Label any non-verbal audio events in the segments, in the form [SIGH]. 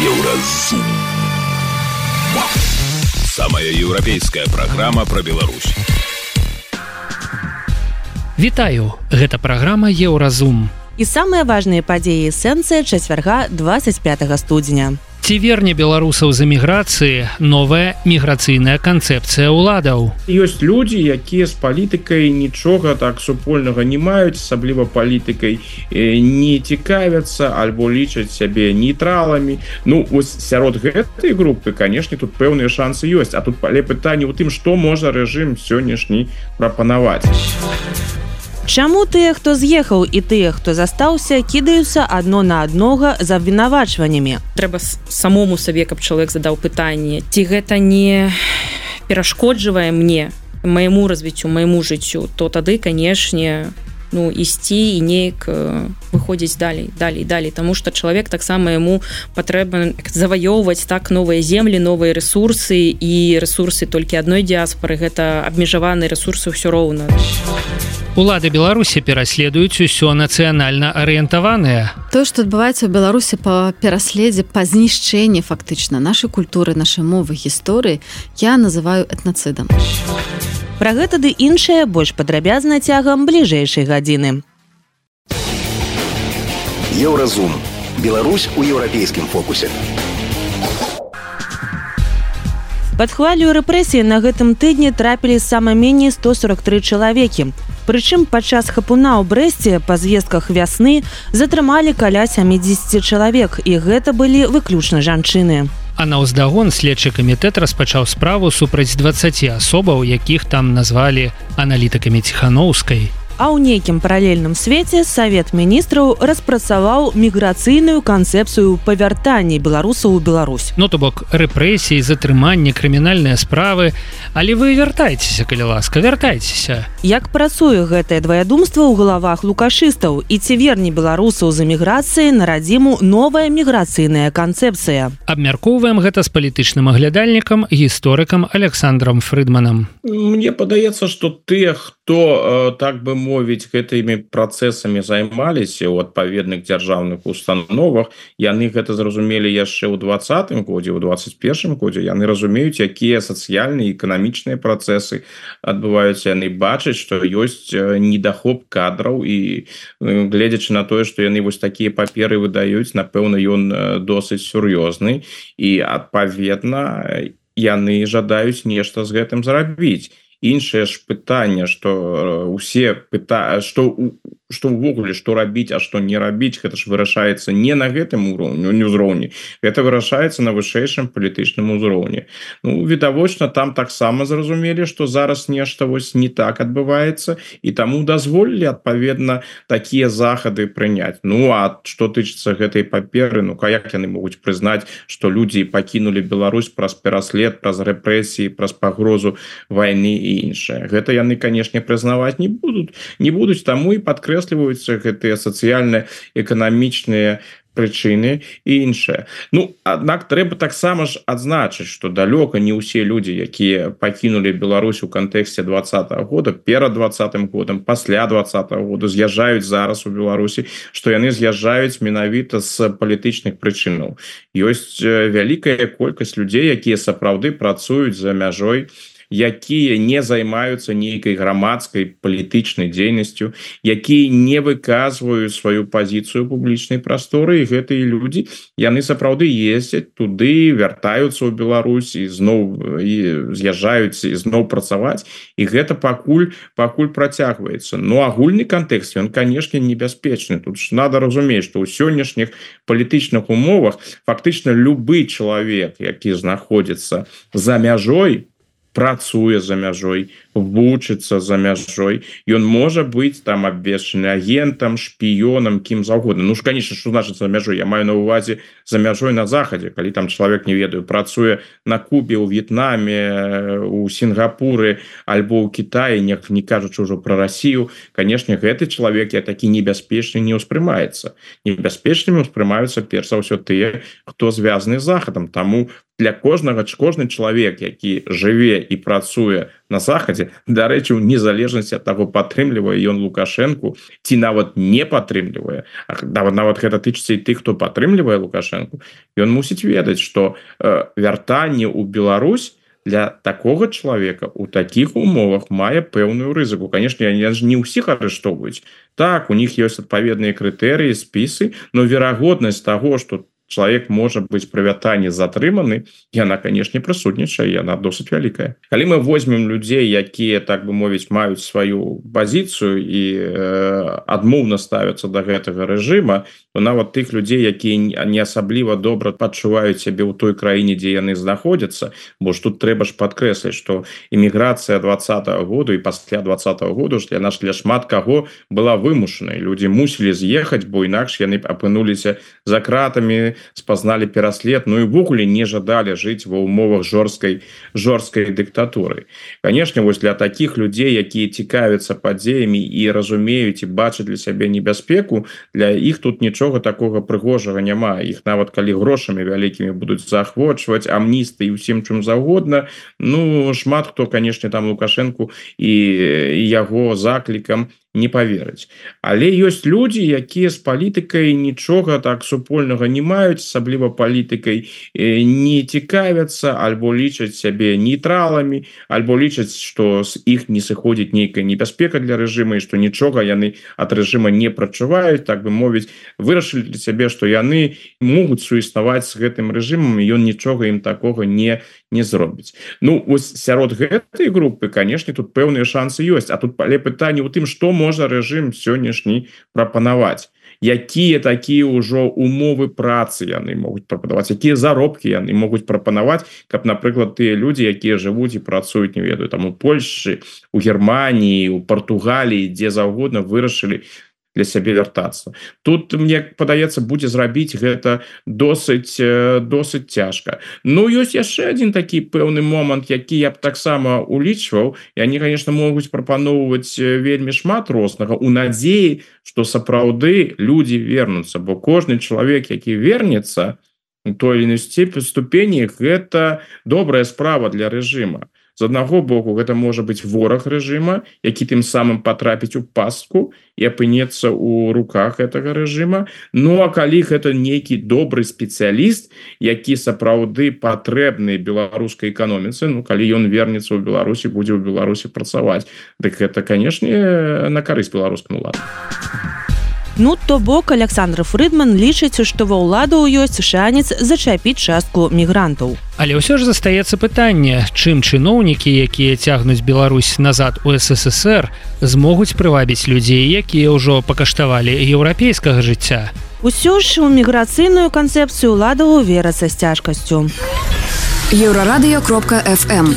Еўразум. Самая еўрапейская праграма пра Беларусь. Вітаю, гэта праграма Еўразум. І самыя важныя падзеі эсэнцыя чацвярга 25 студзеня. Ці верне беларусаў з эміграцыі новая міграцыйная канцэпцыя ўладаў. Ёсць людзі, якія з палітыкай нічога так супольнага не маюць, асабліва палітыкай не цікавяцца альбо лічаць сябе нейтраламі. Ну вось сярод гэтай групы, канешне, тут пэўныя шансы ёсць, а тут пале пытанне ў тым, што можа рэжым сённяшні прапанаваць. Чаму тыя, хто з'ехаў і тыя, хто застаўся, кідаюцца адно на аднога з абвінавачваннямі. Трэба самому сабе, каб чалавек задаў пытанне, ці гэта не перашкоджвае мне майму развіццю майму жыццю, то тады, канешне, ну ісці і неяк выходзіць далей далей далей Таму што чалавек таксама яму патрэба заваёўваць так новыя землі новыя ресурсы і ресурсы толькі адной дыаспары гэта абмежаваныя ресурсы ўсё роўна. Улады Беларусі пераследуюць усё нацыянальна арыентаваныя. То, што адбываецца ў Беларусі па пераследзе па знішчэнні фактычна нашай культуры, нашай мовы гісторыі я называю этнацыдам. Пра гэта ды іншае больш падрабязна цягам бліжэйшай гадзіны. Еўразум. Беларусь у еўрапейскім фокусе. Пад хвалю рэпрэсіі на гэтым тыдні трапілі сама меней 143 чалавекі. Прычым падчас хапуна ў брэсце па звестках вясны затрымалі каля 70 чалавек і гэта былі выключна жанчыны. На ўздагон следчы камітэт распачаў справу супраць 20 асобаў, якіх там назвалі аналітыкамі ціханаўскай. А ў нейкім паралельным свеце савет міністраў распрацаваў міграцыйную канцэпцыю павяртання беларусаў у Беларусь. Ну то бок рэпрэсіі, затрыманне, крымінальныя справы, Але вы вяртайцеся, калі ласка, вяртайцеся. Як працуе гэтае дваядумства ў галавах лукашыстаў і ці верне беларусаў з эміграцыі на радзіму новая міграцыйная канцэпцыя. Абмяркоўваем гэта з палітычным аглядальнікам гісторыкам Александром Фрыдманам. Мне падаецца, што тыя, хто так бы мовіць гэтымі працэсамі займаліся ў адпаведных дзяржаўных установах яны гэта зразумелі яшчэ ў двадцатым годзе ў 21 годзе яны разумеюць якія сацыяльныя эканамічныя працэсы адбываюцца яны бачаць што ёсць недахоп кадраў і гледзячы на тое што яны вось такія паперы выдаюць напэўна ён досыць сур'ёзны і адпаведна яны жадаюць нешта з гэтым зрабіць іншае ж пытанне что усе пыта что что увогуле что рабіць а что не рабіць гэта ж вырашаецца не на гэтым уроўню не ўзроўні. Это вырашаецца на вышэйшым палітычным узроўні. Ну відавочна там таксама зразумелі что зараз нешта вось не так адбываецца і таму дазволілі адпаведна такія захады прыняць. Ну а что тычыцца гэтай паперы Ну-ка як яны могуць прызнаць что людзі пакінулі Беларусь праз пераслед праз рэпрэсіі праз пагрозу войны і іншае? Гэта яны канешне прызнаваць не будуць. Не будуць таму і падкрэ падкрэсліваюцца гэтыя сацыяльна эканамічныя прычыны і іншае Ну аднак трэба таксама ж адзначыць что далёка не ўсе людзі якія пакінулі Беларусь у кантэксце двадца -го года перад двадцатым годам пасля двадца -го года з'язджаюць зараз у Беларусі што яны з'язджаюць менавіта з палітычных прычынаў. Ёсць вялікая колькасць людзей якія сапраўды працуюць за мяжой і якія не займаюцца нейкай грамадскай палітычнай дзейнасцю якія не выказваюць сваю пазіцыю публічнай прасторы гэтыя людзі яны сапраўды ездзяць туды вяртаюцца ў Беларусь зноў і з'язджаюць і зноў працаваць. І гэта пакуль пакуль працягваецца. Но ну, агульны кантэкст ён канешне небяспечны. Тут ж надо разумець што ў сённяшніх палітычных умовах фактычна любы чалавек які знаходзіцца за мяжой працуе за мяжой вучыцца за мяжой. Ён можа быць там абвешчаны агентам шпіёнам кім заўгодна. Ну ж конечно что значит за мяжой? Я маю на увазе за мяжой на захадзе. Калі там чалавек не ведаю працуе на кубе у В'етнаме у сінгапуры альбо ў Китае не не кажучы ўжо про Россию конечно гэты чалавек я такі небяспечны не ўспрымаецца. Небяспечнымі успрымаюцца перш за ўсё тыя хто звязаны захадам. Таму для кожнага кожны чалавек які жыве і працуе на захадзе. Дарэчы у незалежнасці ад таго падтрымлівае ён лукашэнку ці нават не падтрымлівае нават нават гэта тычыцца і тых хто падтрымлівае лукашэнку ён мусіць ведаць что э, вяртанне ў Беларусь для такого чалавека у таких умовах мае пэўную рызыку. Конечно я ж не ўсіх арыштоўваюць. Так у них ёсць адпаведныя крытэрыі спісы но верагоднасць того что человек можа быть прывятанне затрыманы яна конечно прысутнічае яна досыць вялікая калі мы возьмем людзей якія так бы мовіць маюць сваю пазіцыю і э, адмоўна ставятся до гэтага режима то нават тых людзей якія не асабліва добра падчуваюць сябе ў той краіне дзе яны знаходзяцца бо ж тут трэба ж подкрэсліць что эміграцыя двадцатого году і пасля двадцатого году ж для наш для шмат каго была вымушанай люди мусілі з'ехаць бо інакш яны апынуліся за кратами спазналі пераслед Ну і ввогуле не жадалі жыць ва умовах жорсткай жорсткай дыктатуры конечно вось для таких людзей якія цікавяцца падзеямі і разумеюць і бачаць для сябе небяспеку для іх тут нічога такого прыгожага няма. Іх нават калі грошамі вялікімі будуць заахвочваць амністы і усім чым загодна Ну шмат хто канешне там лукашэнку і яго заклікам не поверыць але ёсць люди якія з палітыкай нічога так супольнага не маюць асабліва палітыкай не цікавяцца альбо лічаць сябе нейтралами альбо лічаць что з іх не сыходзіць нейкая небяспека для рэжыма і что нічога яны от рэжыма не прачуваюць так бы мовіць вырашылі для сябе что яны могуць суіснаваць з гэтым рэжымам ён нічога ім такого не не зробіць. Ну ось сярод гэтай групы канешне тут пэўныя шансы ёсць. А тут пале пытанне у тым что можа рэжым сённяшні прапанаваць. Якія такія ўжо умовы працы яны могуць прападаваць якія заробкі яны могуць прапанаваць каб напрыклад тыя людзі якія жывуць і працуюць не ведаю там у Польшы у Геррманіі у Португаліі дзе заўгодна вырашылі для сябе вяртацца тут мне падаецца будзе зрабіць гэта досыць досыць цяжка. Ну ёсць яшчэ один такі пэўны момант які я б таксама улічваў. І они конечно могуць прапаноўваць вельмі шмат рознага у надзеі что сапраўды люди вернуцца. Бо кожны чалавек які вернется той или степень ступені гэта добрая справа для рэжыма з аднаго боку гэта можа быть вораг рэжыма які тым самым потрапіць у пастку і апынецца у руках этого рэжыма. Ну а калі гэта нейкі добрый спецыяліст які сапраўды патрэбны беларускай эканоміцы Ну калі ён вернется ў Беларусі будзе ў Беларусі працаваць Дык гэта канешне на карысць беларускаму ладу Ну то бок Александр Фрыдман лічыць, што ва ўладу ёсць шанец зачапіць частку мігрантаў. Але ўсё ж застаецца пытанне, чым чыноўнікі, якія цягнуць Беларусь назад у ССР, змогуць прывабіць людзей, якія ўжо пакаштавалі еўрапейскага жыцця. Усё ж у міграцыйную канцэпцыю ўладаў верацца з цяжкасцю. Еўрарадыё кропка FM.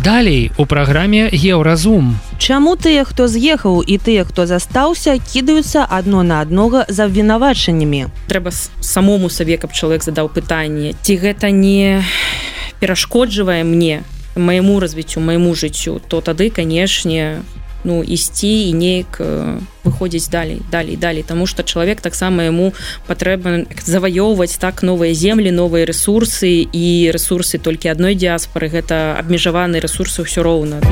Далей у праграме еўразум. Чаму тыя, хто з'ехаў і тыя, хто застаўся, кідаюцца адно на аднога за абвінавачаннямі. Трэба самому сабе, каб чалавек задаў пытанне, ці гэта не перашкоджвае мне майму развіццю майму жыццю, то тады, канешне, ну ісці і неяк выходзіць далей далей далей. Тому что чалавек таксама яму патрэбна заваёўваць так новыя землі новыя ресурсы і ресурсы толькі адной дыаспоры. Гэта абмежаваны ресурсы ўсё роўна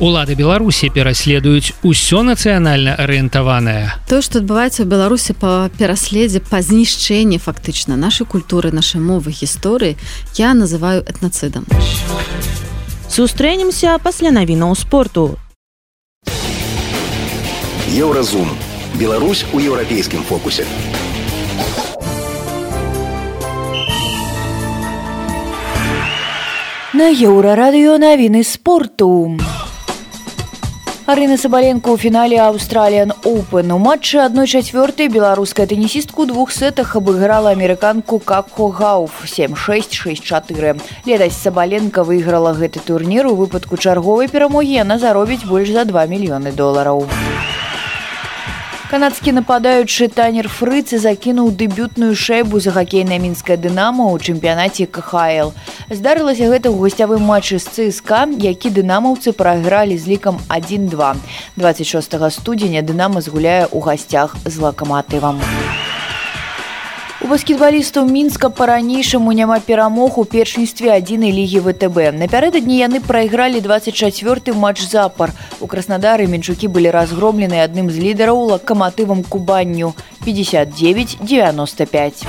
Улады Беларусі пераследуюць усё нацыянальна арыентаванае. То, што адбываецца ў Беларусі па пераследзе па знішчэнні фактычна нашай культуры, нашай мовы гісторыі я называю этнацыдам. Сустрэнемся пасля навінаў спорту. Еўразум. Беларусь у еўрапейскім фокусе. На еўрарадыё навіны спорту. Арына Сабаленко ў фінале Аўстраліян Open. У матчы адной чацвёртай беларуская тэнісістку двух сетах абыграла амерыканку Какхо Гауф 7664. Летась Сабаленко выйграла гэты турнір у выпадку чарговай перамогі яна заробіць больш за 2 мільёны долараў. Канадскі нападаючы танер фрыцы закінуў дэбютную шайбу за хакейная мінская дынама ў чэмпіянаце КХл. Здарылася гэта ў гасцявым матчы з ЦСК, які дынамаўцы прайгралі з лікам 1-2. 26 студзеня дынама згуляе ў гасцях з лакаматывам. У баскетбалістаў мінска па-ранейшаму няма перамог у першынстве адзінай лігі ВТБ. Напярэдадні яны прайгралі 24 матч запар. У краснадары менчукі былі разгромлены адным з лідараў лакаматывам кубанню 59-95.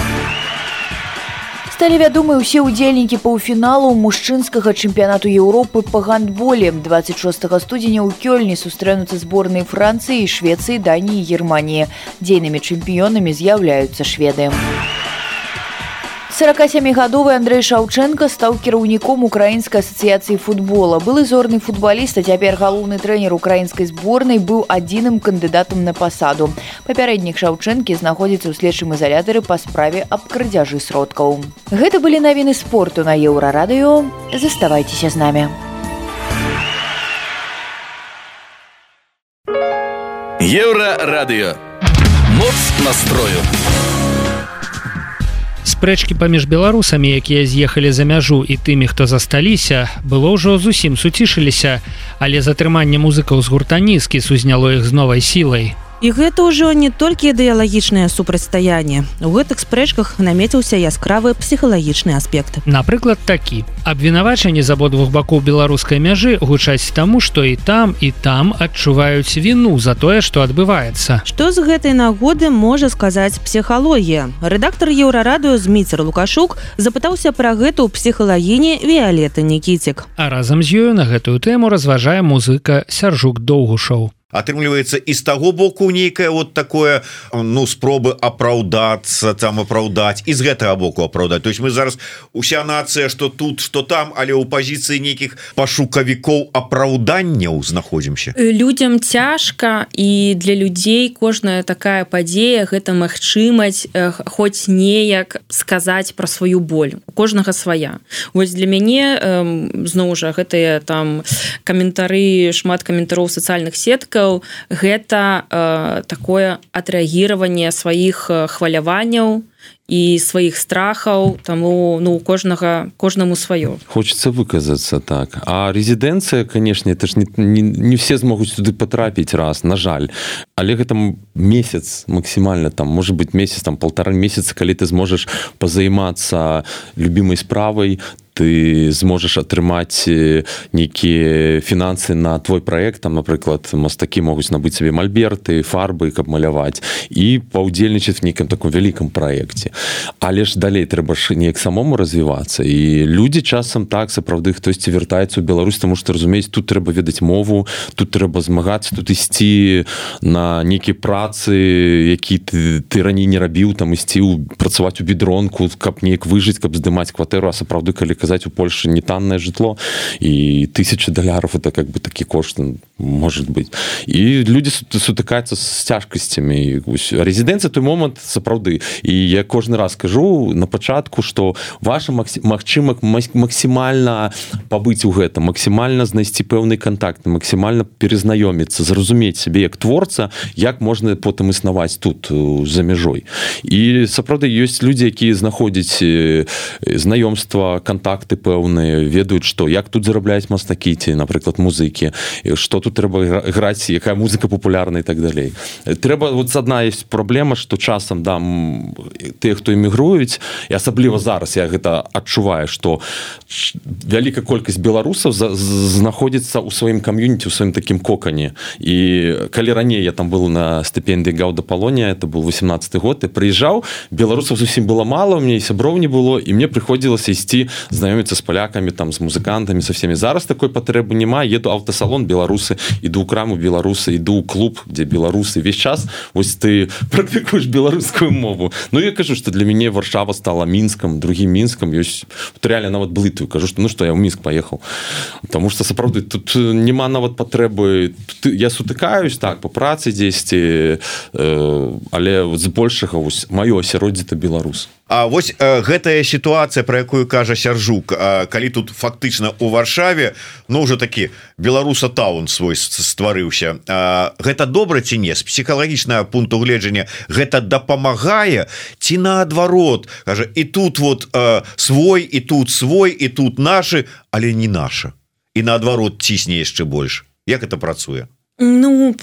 Сталі вядомы ўсе ўдзельнікі паўфіналу мужчынскага чэмпіянату Еўропы па гандболе 26 студзеня ў кёльні сустрэнуцца зборнай Францыі, Швецыі, Даніі, Геррманіі. Дзейнымі чэмпіёнамі з'яўляюцца шведы. 47гадовы Андрэй Шаўчэнка стаў кіраўніком украінскай асацыяцыі футбола. Былы зорны футбаліст, а цяпер галоўны трэнер украінскай зборнай быў адзіным кандыдатам на пасаду. Папярэдніх шаўчэнкі знаходзіцца ў следчым ізалятары па справе аб крадзяжы сродкаў. Гэта былі навіны спорту на еўрарадыё. Заставайцеся з намі. Еўрарадыё. Моц настрою спрэчкі паміж беларусамі якія з'ехалі за мяжу і тымі хто засталіся было ўжо зусім суцішыліся. Але затрыманне музыкаў з гурта нізкі сузняло іх з новай сілай І гэта ўжо не толькі ідэалагічнае супрацьстаянне. У гэтых спрэчках намеціўся яскравы псіхалагічны аспект. Напрыклад, такі. Абвінавачанні з абодвух бакоў беларускай мяжы гучаць таму, што і там і там адчуваюць віну за тое, што адбываецца. Што з гэтай нагоды можа сказаць псіхалогія. Рэдактар еўрарадыё зміцер Лукашук запытаўся пра гэта ў псіхалагіні Віялеты Нікіцік. А разам з ёю на гэтую тэму разважае музыка сяржук доўгушоў атрымліваецца і з таго боку нейкае вот такое ну спробы апраўдацца там апраўдаць і з гэтага боку апраўдаць. То есть мы зараз уся нацыя что тут что там але ў пазіцыі нейкіх пашукавікоў апраўданняў знаходзімся. Людям цяжка і для людзей кожная такая падзея гэта магчымасць хоць неяк сказаць про сваю боль. У кожнага свая. Вось для мяне зноў жа гэтыя там каментары шмат каментароў сацыяльных сеткаў ведаў гэта э, такое адрэагіраванне сваіх э, хваляванняў і сваіх страхаў таму ну у кожнага кожнаму сваё. Хочется выказацца так. А рэзідэнцыя канешне это ж не, не, не все змогуць туды потрапіць раз на жаль. Але гэта месяц максімальна там может быть месяц там полтора месяца калі ты зможаш пазаймацца любимой справай ты зможаш атрымаць нейкія фінансы на твой проект там напрыклад мастакі могуць набыць сабе мальберты фарбы каб маляваць і паўдзельнічаць в нейкам таком вялікам проекте але ж далей трэба ж неяк самому развівацца. І людзі часам так сапраўды хтосьці вяртаецца ў Беларусь тому что разумець тут трэба ведаць мову тут трэба змагацца тут ісці на нейкія працы які ты, ты раней не рабіў там ісці працаваць у бедронку каб неяк выжыць каб здымаць кватэру. А сапраўды калі сказать у польше не танное жытло и тысячи даляров это как бы такі кошт может быть. И люди сутыкаются с цяжкасцямі резідэнцыя той момант сапраўды. І я кожны раз скажу на пачатку что ваша магчыма максімальна пабыць у гэта максімальна знайсці пэўны контакт максімальна перазнаёміцца зразумець сябе як творца як можна потым існаваць тут за мяжой і сапраўды ёсць людзі якія знаходзяць знаёмства контакт факты пэўныя ведаюць што як тут зарабляць мастакі ці напрыклад музыкі што тут трэба граць якая музыка папулярна і так далей. Трэба вот адна есть праблема што часам дам тыя хто эмігруюць і асабліва зараз я гэта адчуваю што вялікая колькасць беларусаў знаходзіцца ў сваім кам'юніці у сваім такім кокане. І калі раней я там был на стыпендыі гаўда палонія это был 18 год і прыязджаў беларусаў зусім было мало у мне сяброў не было і мне прыходзілася ісці з знаёміцца з палякамі там з музыкантамі со всеми. Зараз такой патрэбы няма еду аўтасалон беларусы іду ў краму беларусы іду ў клуб дзе беларусы весь час ось ты [LAUGHS] практыкуеш беларускую мову. Ну я кажу что для мяне варшава стала мінскам другим мінскам ёсць реально нават блытую кажу что ну что я ў мінск поехал. Потому что сапраўды тут няма нават патрэбы я сутыкаюсь так по працы дзесьці э, але збольшага вось маё асяроддзе то беларус. А вось э, гэтая сітуацыя про якую кажа сяржук э, калі тут фактычна у варшаве ну уже такі беларуса таун свой стварыўся. Э, гэта добра ці не? З псіхалагічнага пункту гледжання гэта дапамагае ці наадварот? Кажа і тут вот э, свой і тут свой і тут наши але не наша. І наадварот цісне яшчэ больш. Як это працуе Ну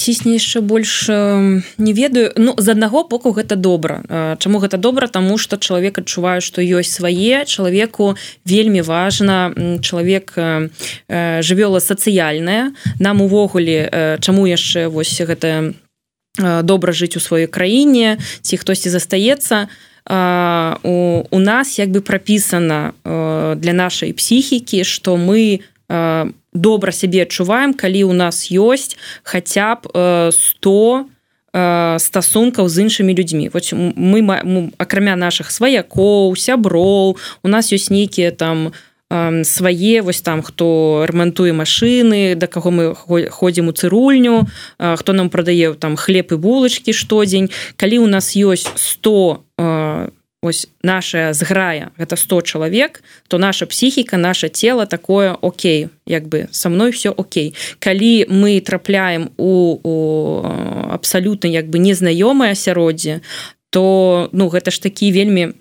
цісне яшчэ больш не ведаю. Ну з аднаго боку гэта добра. Чаму гэта добра? Таму што чалавек адчуваю што ёсць свае. Чалавеку вельмі важна чалавек жывёла сацыяльная. Нам увогуле чаму яшчэ вось гэта добра жыць у сваёй краіне ці хтосьці застаецца у, у нас як бы прапісана для нашай псіхікі што мы добра сябе адчуваем калі у нас ёсць хаця б 100 стасункаў з іншымі людзьмі. Вот мы акрамя наших сваякоў сяброў у нас ёсць нейкія там свае вось там хто рамантуе машины да каго мы ходзім у цырульню хто нам прадае там хлеб і булачки штодзень. Калі у нас ёсць 100 ось наша зграя гэта 100 чалавек то наша псіхіка наше тело такое Окей як бы со мной все Окей. Калі мы трапляем у, у абсалютна як бы незнаёмае асяроддзе то ну гэта ж такі вельмі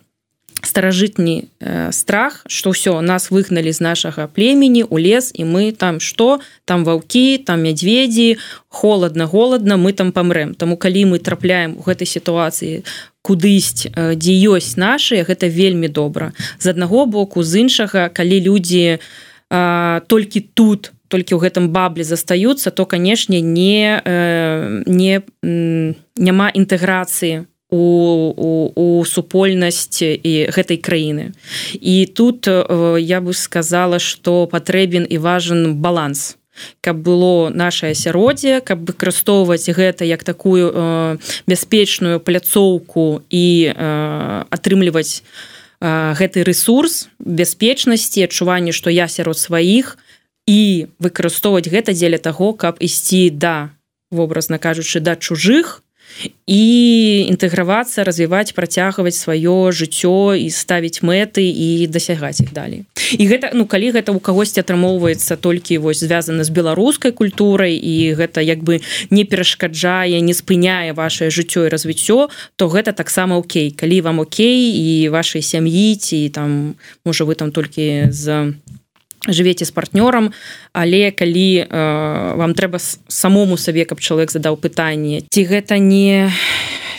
старажытні э, страх что ўсё нас выгналі з нашага племені у лес і мы там что? Там ваўкі там мядзведзі холодно голодно мы там памрэм тому калі мы трапляем у гэтай сітуацыі кудысь э, дзе ёсць наши гэта вельмі добра. З аднаго боку з іншага калі людзі э, толькі тут толькі ў гэтым баблі застаюцца то канешне не э, не няма інтэграцыі у у, у, супольнасць і гэтай краіны. І тут я бы сказала что патрэбен і важен баланс. Каб было наше асяроддзе каб выкарыстоўваць гэта як такую э, бяспечную пляцоўку і э, атрымліваць э, гэты ресурс бяспечнасці адчуванне што я сярод сваіх і выкарыстоўваць гэта дзеля таго каб ісці да вобразна кажучы да чужых і інтэгравацца развіваць працягваць сваё жыццё і ставіць мэты і дасягаць іх далей. І гэта ну калі гэта у кагосьці атрымоўваецца толькі вось звязана з беларускай культурай і гэта як бы не перашкаджае не спыняе ваше жыццё і развіццё то гэта таксама Окей. Калі вам Окей і вашай сям'і ці там можа вы там толькі з жывеце з партнёрам але калі э, вам трэба самому сабе каб чалавек задаў пытанне ці гэта не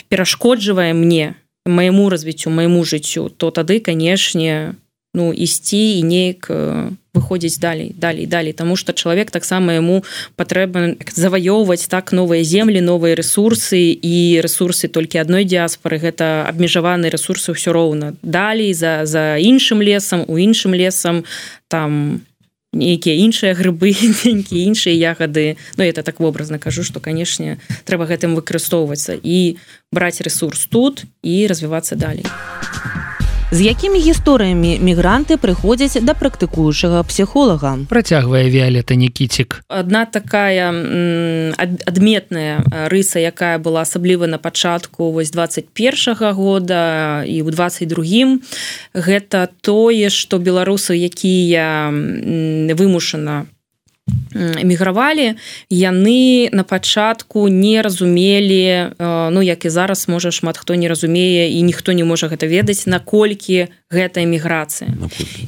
перашкоджвае мне майму развіццю майму жыццю то тады канешне ну ісці і неяк э, выходзіць далей далей далей тому что чалавек таксама яму патрэба заваёўваць так новыя землі новыя ресурсы і ресурсы толькі адной дыаспоры гэта абмежаваны ресурсы ўсё роўна. Далей за за іншым лесам у іншым лесам там нейкія іншыя грыбы [LAUGHS] нейкія іншыя ягады. Ну это так вобразна кажу что канешне трэба гэтым выкарыстоўвацца і браць ресурс тут і развівацца далей. а з якімі гісторыямі мігранты прыходзяць да практыкуючага псіхолага? Працягвае віолета нікіцік. Одна такая адметная рыса якая была асабліва на пачатку вось 21 -го года і ў 22 гэта тое что беларусы якія вымушана эмігравалі яны на пачатку не разумелі ну як і зараз можа шмат хто не разумее і ніхто не можа гэта ведаць наколькі гэта эміграцыя.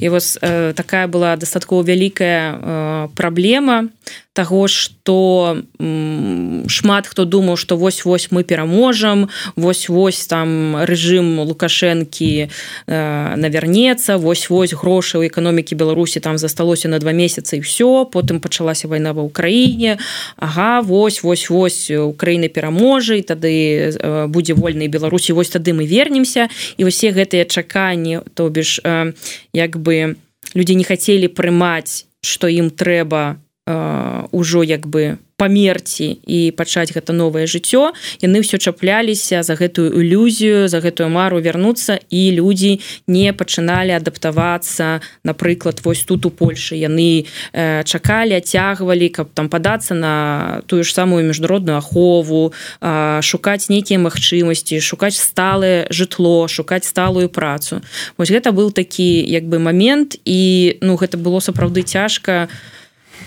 І вось э, такая была дастаткова вялікая э, праблема того что шмат хто думаў что вось вось мы пераможам вось вось там рэжым лукашэнкі э, навернецца вось вось грошы ў эканомікі беларусі там засталося на два месяцы і все потым пачалася вайна ва ўкраіне. Ага вось вось вось Украіны пераможа і тады э, будзе вольнай беларусі. Вось тады мы вернемся. І усе гэтыя чаканні то бишь э, як бы людзі не хацелі прымаць что ім трэба ўжо як бы памерці і пачаць гэта новае жыццё яны ўсё чапляліся за гэтую ілюзію за гэтую мару вярнуцца і людзі не пачыналі адаптавацца. Напрыклад вось тут у Польшы яны э, чакалі адцягвалі каб там падацца на тую ж самую міжнародную ахову э, шукаць нейкія магчымасці шукаць сталае жытло шукаць сталую працу. Вось гэта был такі як бы момент і ну гэта было сапраўды цяжка на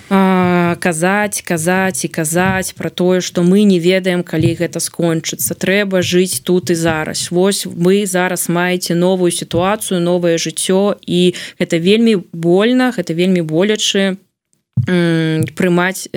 казаць казаць і казаць про тое что мы не ведаем калі гэта скончыцца. Трэба жыць тут і зараз. Вось вы зараз маеце новую сітуацыю новае жыццё і гэта вельмі больно гэта вельмі болячы прымаць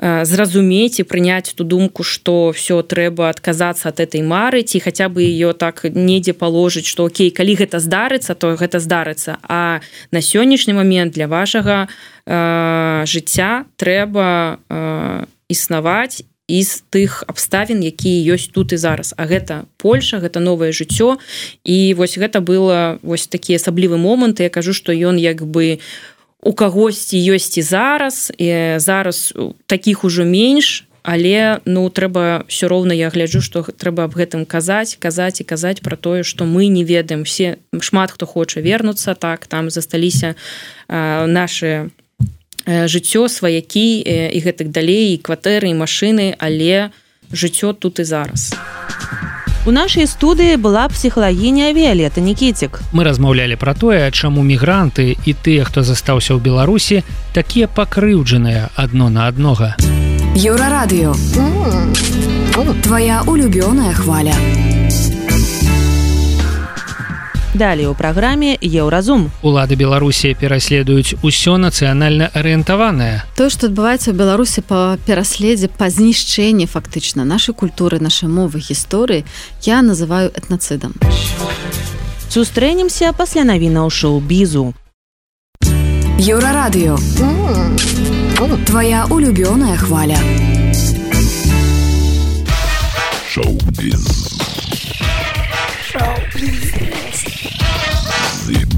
зразумець і прыняць ту думку что все трэба адказацца от этой мары ці хотя бы ее так недзе паложыць что Окей калі гэта здарыцца то гэта здарыцца а на сённяшні момент для вашага э, жыцця трэба э, існаваць з тых абставін якія ёсць тут і зараз. А гэта Польша гэта новае жыццё. І вось гэта было вось такі асаблівы момант я кажу что ён як бы у кагосьці ёсць і зараз і зараз таких ужо менш але ну трэба все роўна я гляджу что трэба аб гэтым казаць казаць і казаць про тое что мы не ведаем. Все шмат хто хоча вернуцца так там засталіся наши жыццё сваякі і гэтых далей і кватэры і машины але жыццё тут і зараз. а У нашай студыі была псіхалагіня Віолета Нкіцік. Мы размаўлялі пра тое, чаму мігранты і тыя, хто застаўся ў Беларусі, такія пакрыўджаныя адно на аднога. Еўрарадыё. Твая улюбёная хваля. Далей у праграме еўразум. Улады Беларусі пераследуюць усё нацыянальна арыентаванае. То, што адбываецца ў Беларусі па пераследзе па знішчэнні фактычна нашай культуры, нашай мовы гісторыі я называю этнацыдам. Сустрэнемся пасля навіна ў шоу-бізу. Еўрарадыё. Твая улюбёная хваля. Шоу-біз.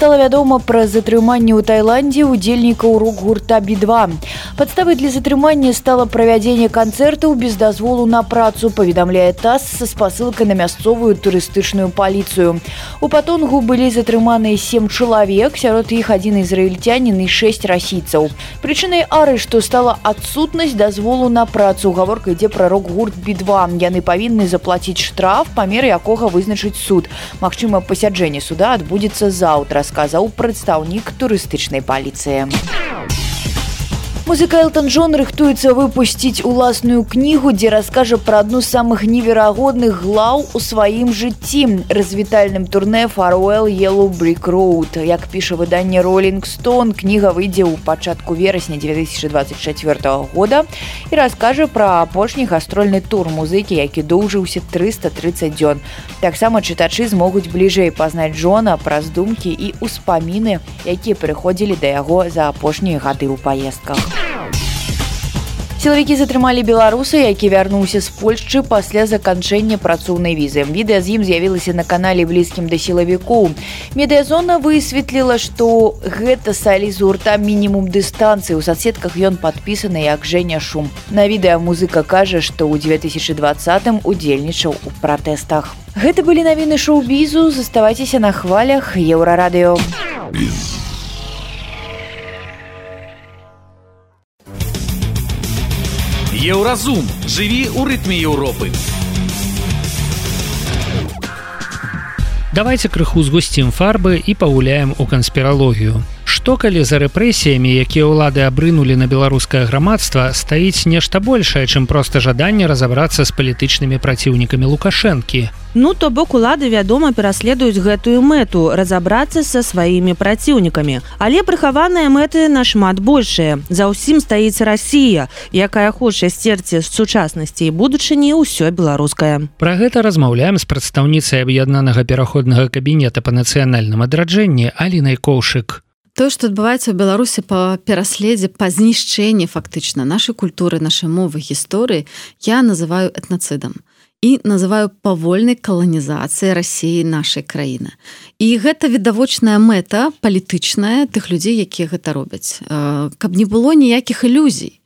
стала вядома пра затрыманне ў Тайландзе удзельнікаў рок-гурта бі2. Падставай для затрымання стала правядзенне канцэртаў без дазволу на працу, паведамляе таз са спасылкай на мясцовую турыстычную паліцыю. У патонгу былі затрыманыя сем чалавек, сярод іх адзін ізраільцянін і шэсць расійцаў. Прычынай ары, што стала адсутнасць дазволу на працу. Гаворка ідзе пра рок-гурт бі2. Яны павінны заплаціць штраф, памер якога вызначыць суд. Магчыма, пасяджэнне суда адбудзецца заўтра сказаў прадстаўнік турыстычнай паліцыі. Музыка Элтон Джон рыхтуецца выпусціць уласную кнігу, дзе раскажа пра адну з самых неверагодных глаў у сваім жыцці развітальным турне фаруэл Yellow Brick Road. Як піша выданне Rolling Stone, кніга выйдзе ў пачатку верасня 2024 года і раскажа пра апошні гастрольны тур музыкі, які доўжыўся 330 дзён. Таксама чытачы змогуць бліжэй пазнаць Джона праз думкі і ўспаміны, якія прыходзілі да яго за апошнія гады ў паездках. Сілавікі затрымалі беларуса, які вярнуўся з Польшчы пасля заканчэння працоўнай візы. Відэа з ім з'явілася на канале блізкім да сілавікоў. Медыязона высветліла, што гэта салі з гурта мінімум дыстанцыі. У соцсетках ён падпісаны як Жэня шум. На відэа музыка кажа, што ў 2020 удзельнічаў у пратэстах. Гэта былі навіны шоу-бізу, заставайцеся на хвалях еўрарадыё. Еўразум жыві ў рытме Еўропы. Давайте крыху згусцім фарбы і пагуляем у канспіралогію. Што калі за рэпрэсіямі, якія ўлады абрынулі на беларускае грамадства, стаіць нешта большае, чым проста жаданне разабрацца з палітычнымі праціўнікамі лукашэнкі. Ну то бок улады вядома пераследуюць гэтую мэту разабрацца са сваімі праціўнікамі. Але прыхаваныя мэты нашмат большыя. За ўсім стаіць Росія якая хоча сцерці з сучаснасці і будучыні ўсё беларускае. Пра гэта размаўляем з прадстаўніцай аб'яднанага пераходнага кабінета па нацыянальным адраджэнні Алінай коўшык То, што адбываецца ў беларусі па пераследзе па знішчэнні фактычна нашай культуры нашай мовы гісторыі я называю этнацыдам і называю павольнай каланізацыі рассіі нашай краіны і гэта відавочная мэта палітычная тых людзей якія гэта робяць. Каб не было ніякіх ілюзій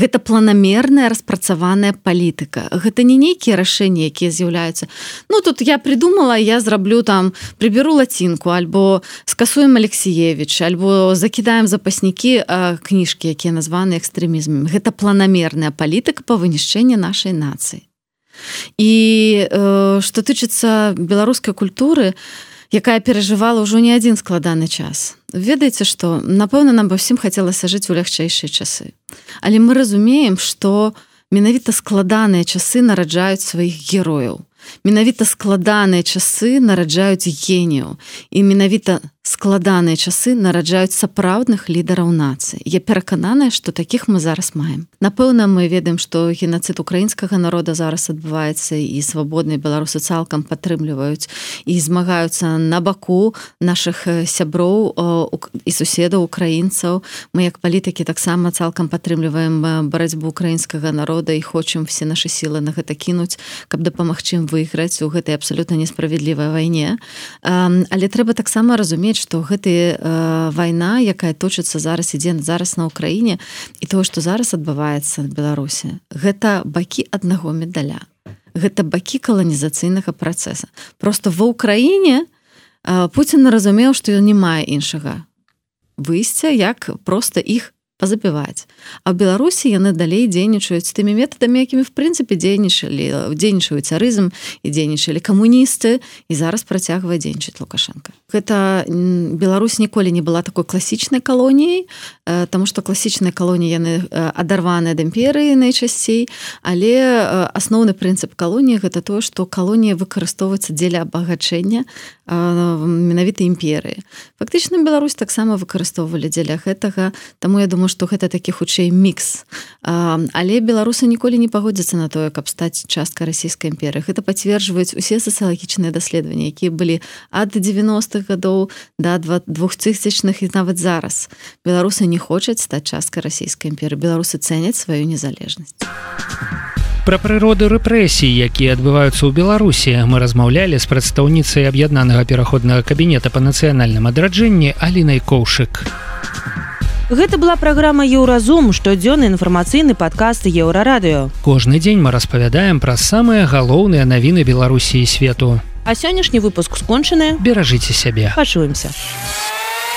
гэта планамерная распрацаваная палітыка. Гэта не нейкія рашэнні якія з'яўляюцца. Ну тут я придумала я зраблю там прыберу лацінку альбо скасуем алексеевич альбо закідаем запаснікі кніжкі якія названы экстрэмізмам гэта планамерная палітыка па вынішчэнні нашай нацыі. І э, што тычыцца беларускай культуры якая перажывала ўжо не адзін складаны час. Ведаеце што напэўна нам ва ўсім хацелася жыць у лягчэйшыя часы. Але мы разумеем што менавіта складаныя часы нараджаюць сваіх герояў. Менавіта складаныя часы нараджаюць генію. І менавіта складаныя часы нараджаюць сапраўдных лідараў нацыі. Я перакананая што такіх мы зараз маем. Напэўна мы ведаем што геноцид украінскага народа зараз адбываецца і свабодныя беларусы цалкам падтрымліваюць і змагаюцца на баку наших сяброў і суседаў украінцаў. Мы як палітыкі таксама цалкам падтрымліваем барацьбу украінскага народа і хочам все наши сілы на гэта кінуць каб дапамагчы ім выйграць у гэтай абсалютна несправядлівай вайне. Але трэба таксама разумець разумець что гэтая э, вайна якая точыцца зараз ідзе зараз на Украіне і то что зараз адбываецца в беларусе гэта бакі аднаго медаля. Гэта бакі каланізацыйнага працэса. Просто ва ўкраіне э, Пуін разумеў што ён не мае іншага выйсця як просто іх пазапіваць а в беларусі яны далей дзейнічаюць тымі метадамі якімі в прынцыпе дзейнічалі дзейнічаюць царызм і дзейнічалі камуністы і зараз працягвае дзейнічаць лукашенко. Гэта Беларусь ніколі не была такой класічнай калоніяй тому что класічныя калоніі яны адарваныя ад імперыі найчасцей але асноўны прынцып калоніі гэта тое што калонія выкарыстоўваецца дзеля абагачэння менавіта імперыі фактычна Беларусь таксама выкарыстоўвалі дзеля гэтага Таму я думаю што гэта такі хутчэй мікс. Але беларусы ніколі не пагодзяцца на тое каб стаць часткай расійскай імперыі. Гэта пацверджваюць усе сацыялагічныя даследаванні якія былі ад 90-х гадоў да двухтысячных і нават зараз. Беларусы не хочуць стаць часткай расійскай імперы беларусы цэняць сваю незалежнасць. Пра прыроды рэпрэсій, якія адбываюцца ў Беларусі, мы размаўлялі з прадстаўніцай аб'яднанага пераходнага кабінета па нацыянальным адраджэнні Алінай Коўшык. Гэта была праграма Еўразум, штодзённы інфармацыйны падкаст еўрарадыё. Кожны дзень мы распавядаем пра самыя галоўныя навіны Беларусі і свету. А сённяшні выпуск скончаны, беражыце сябе, пачуемся.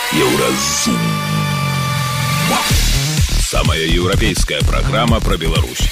Еўразум. Самая еўрапейская праграма пра Беларусь.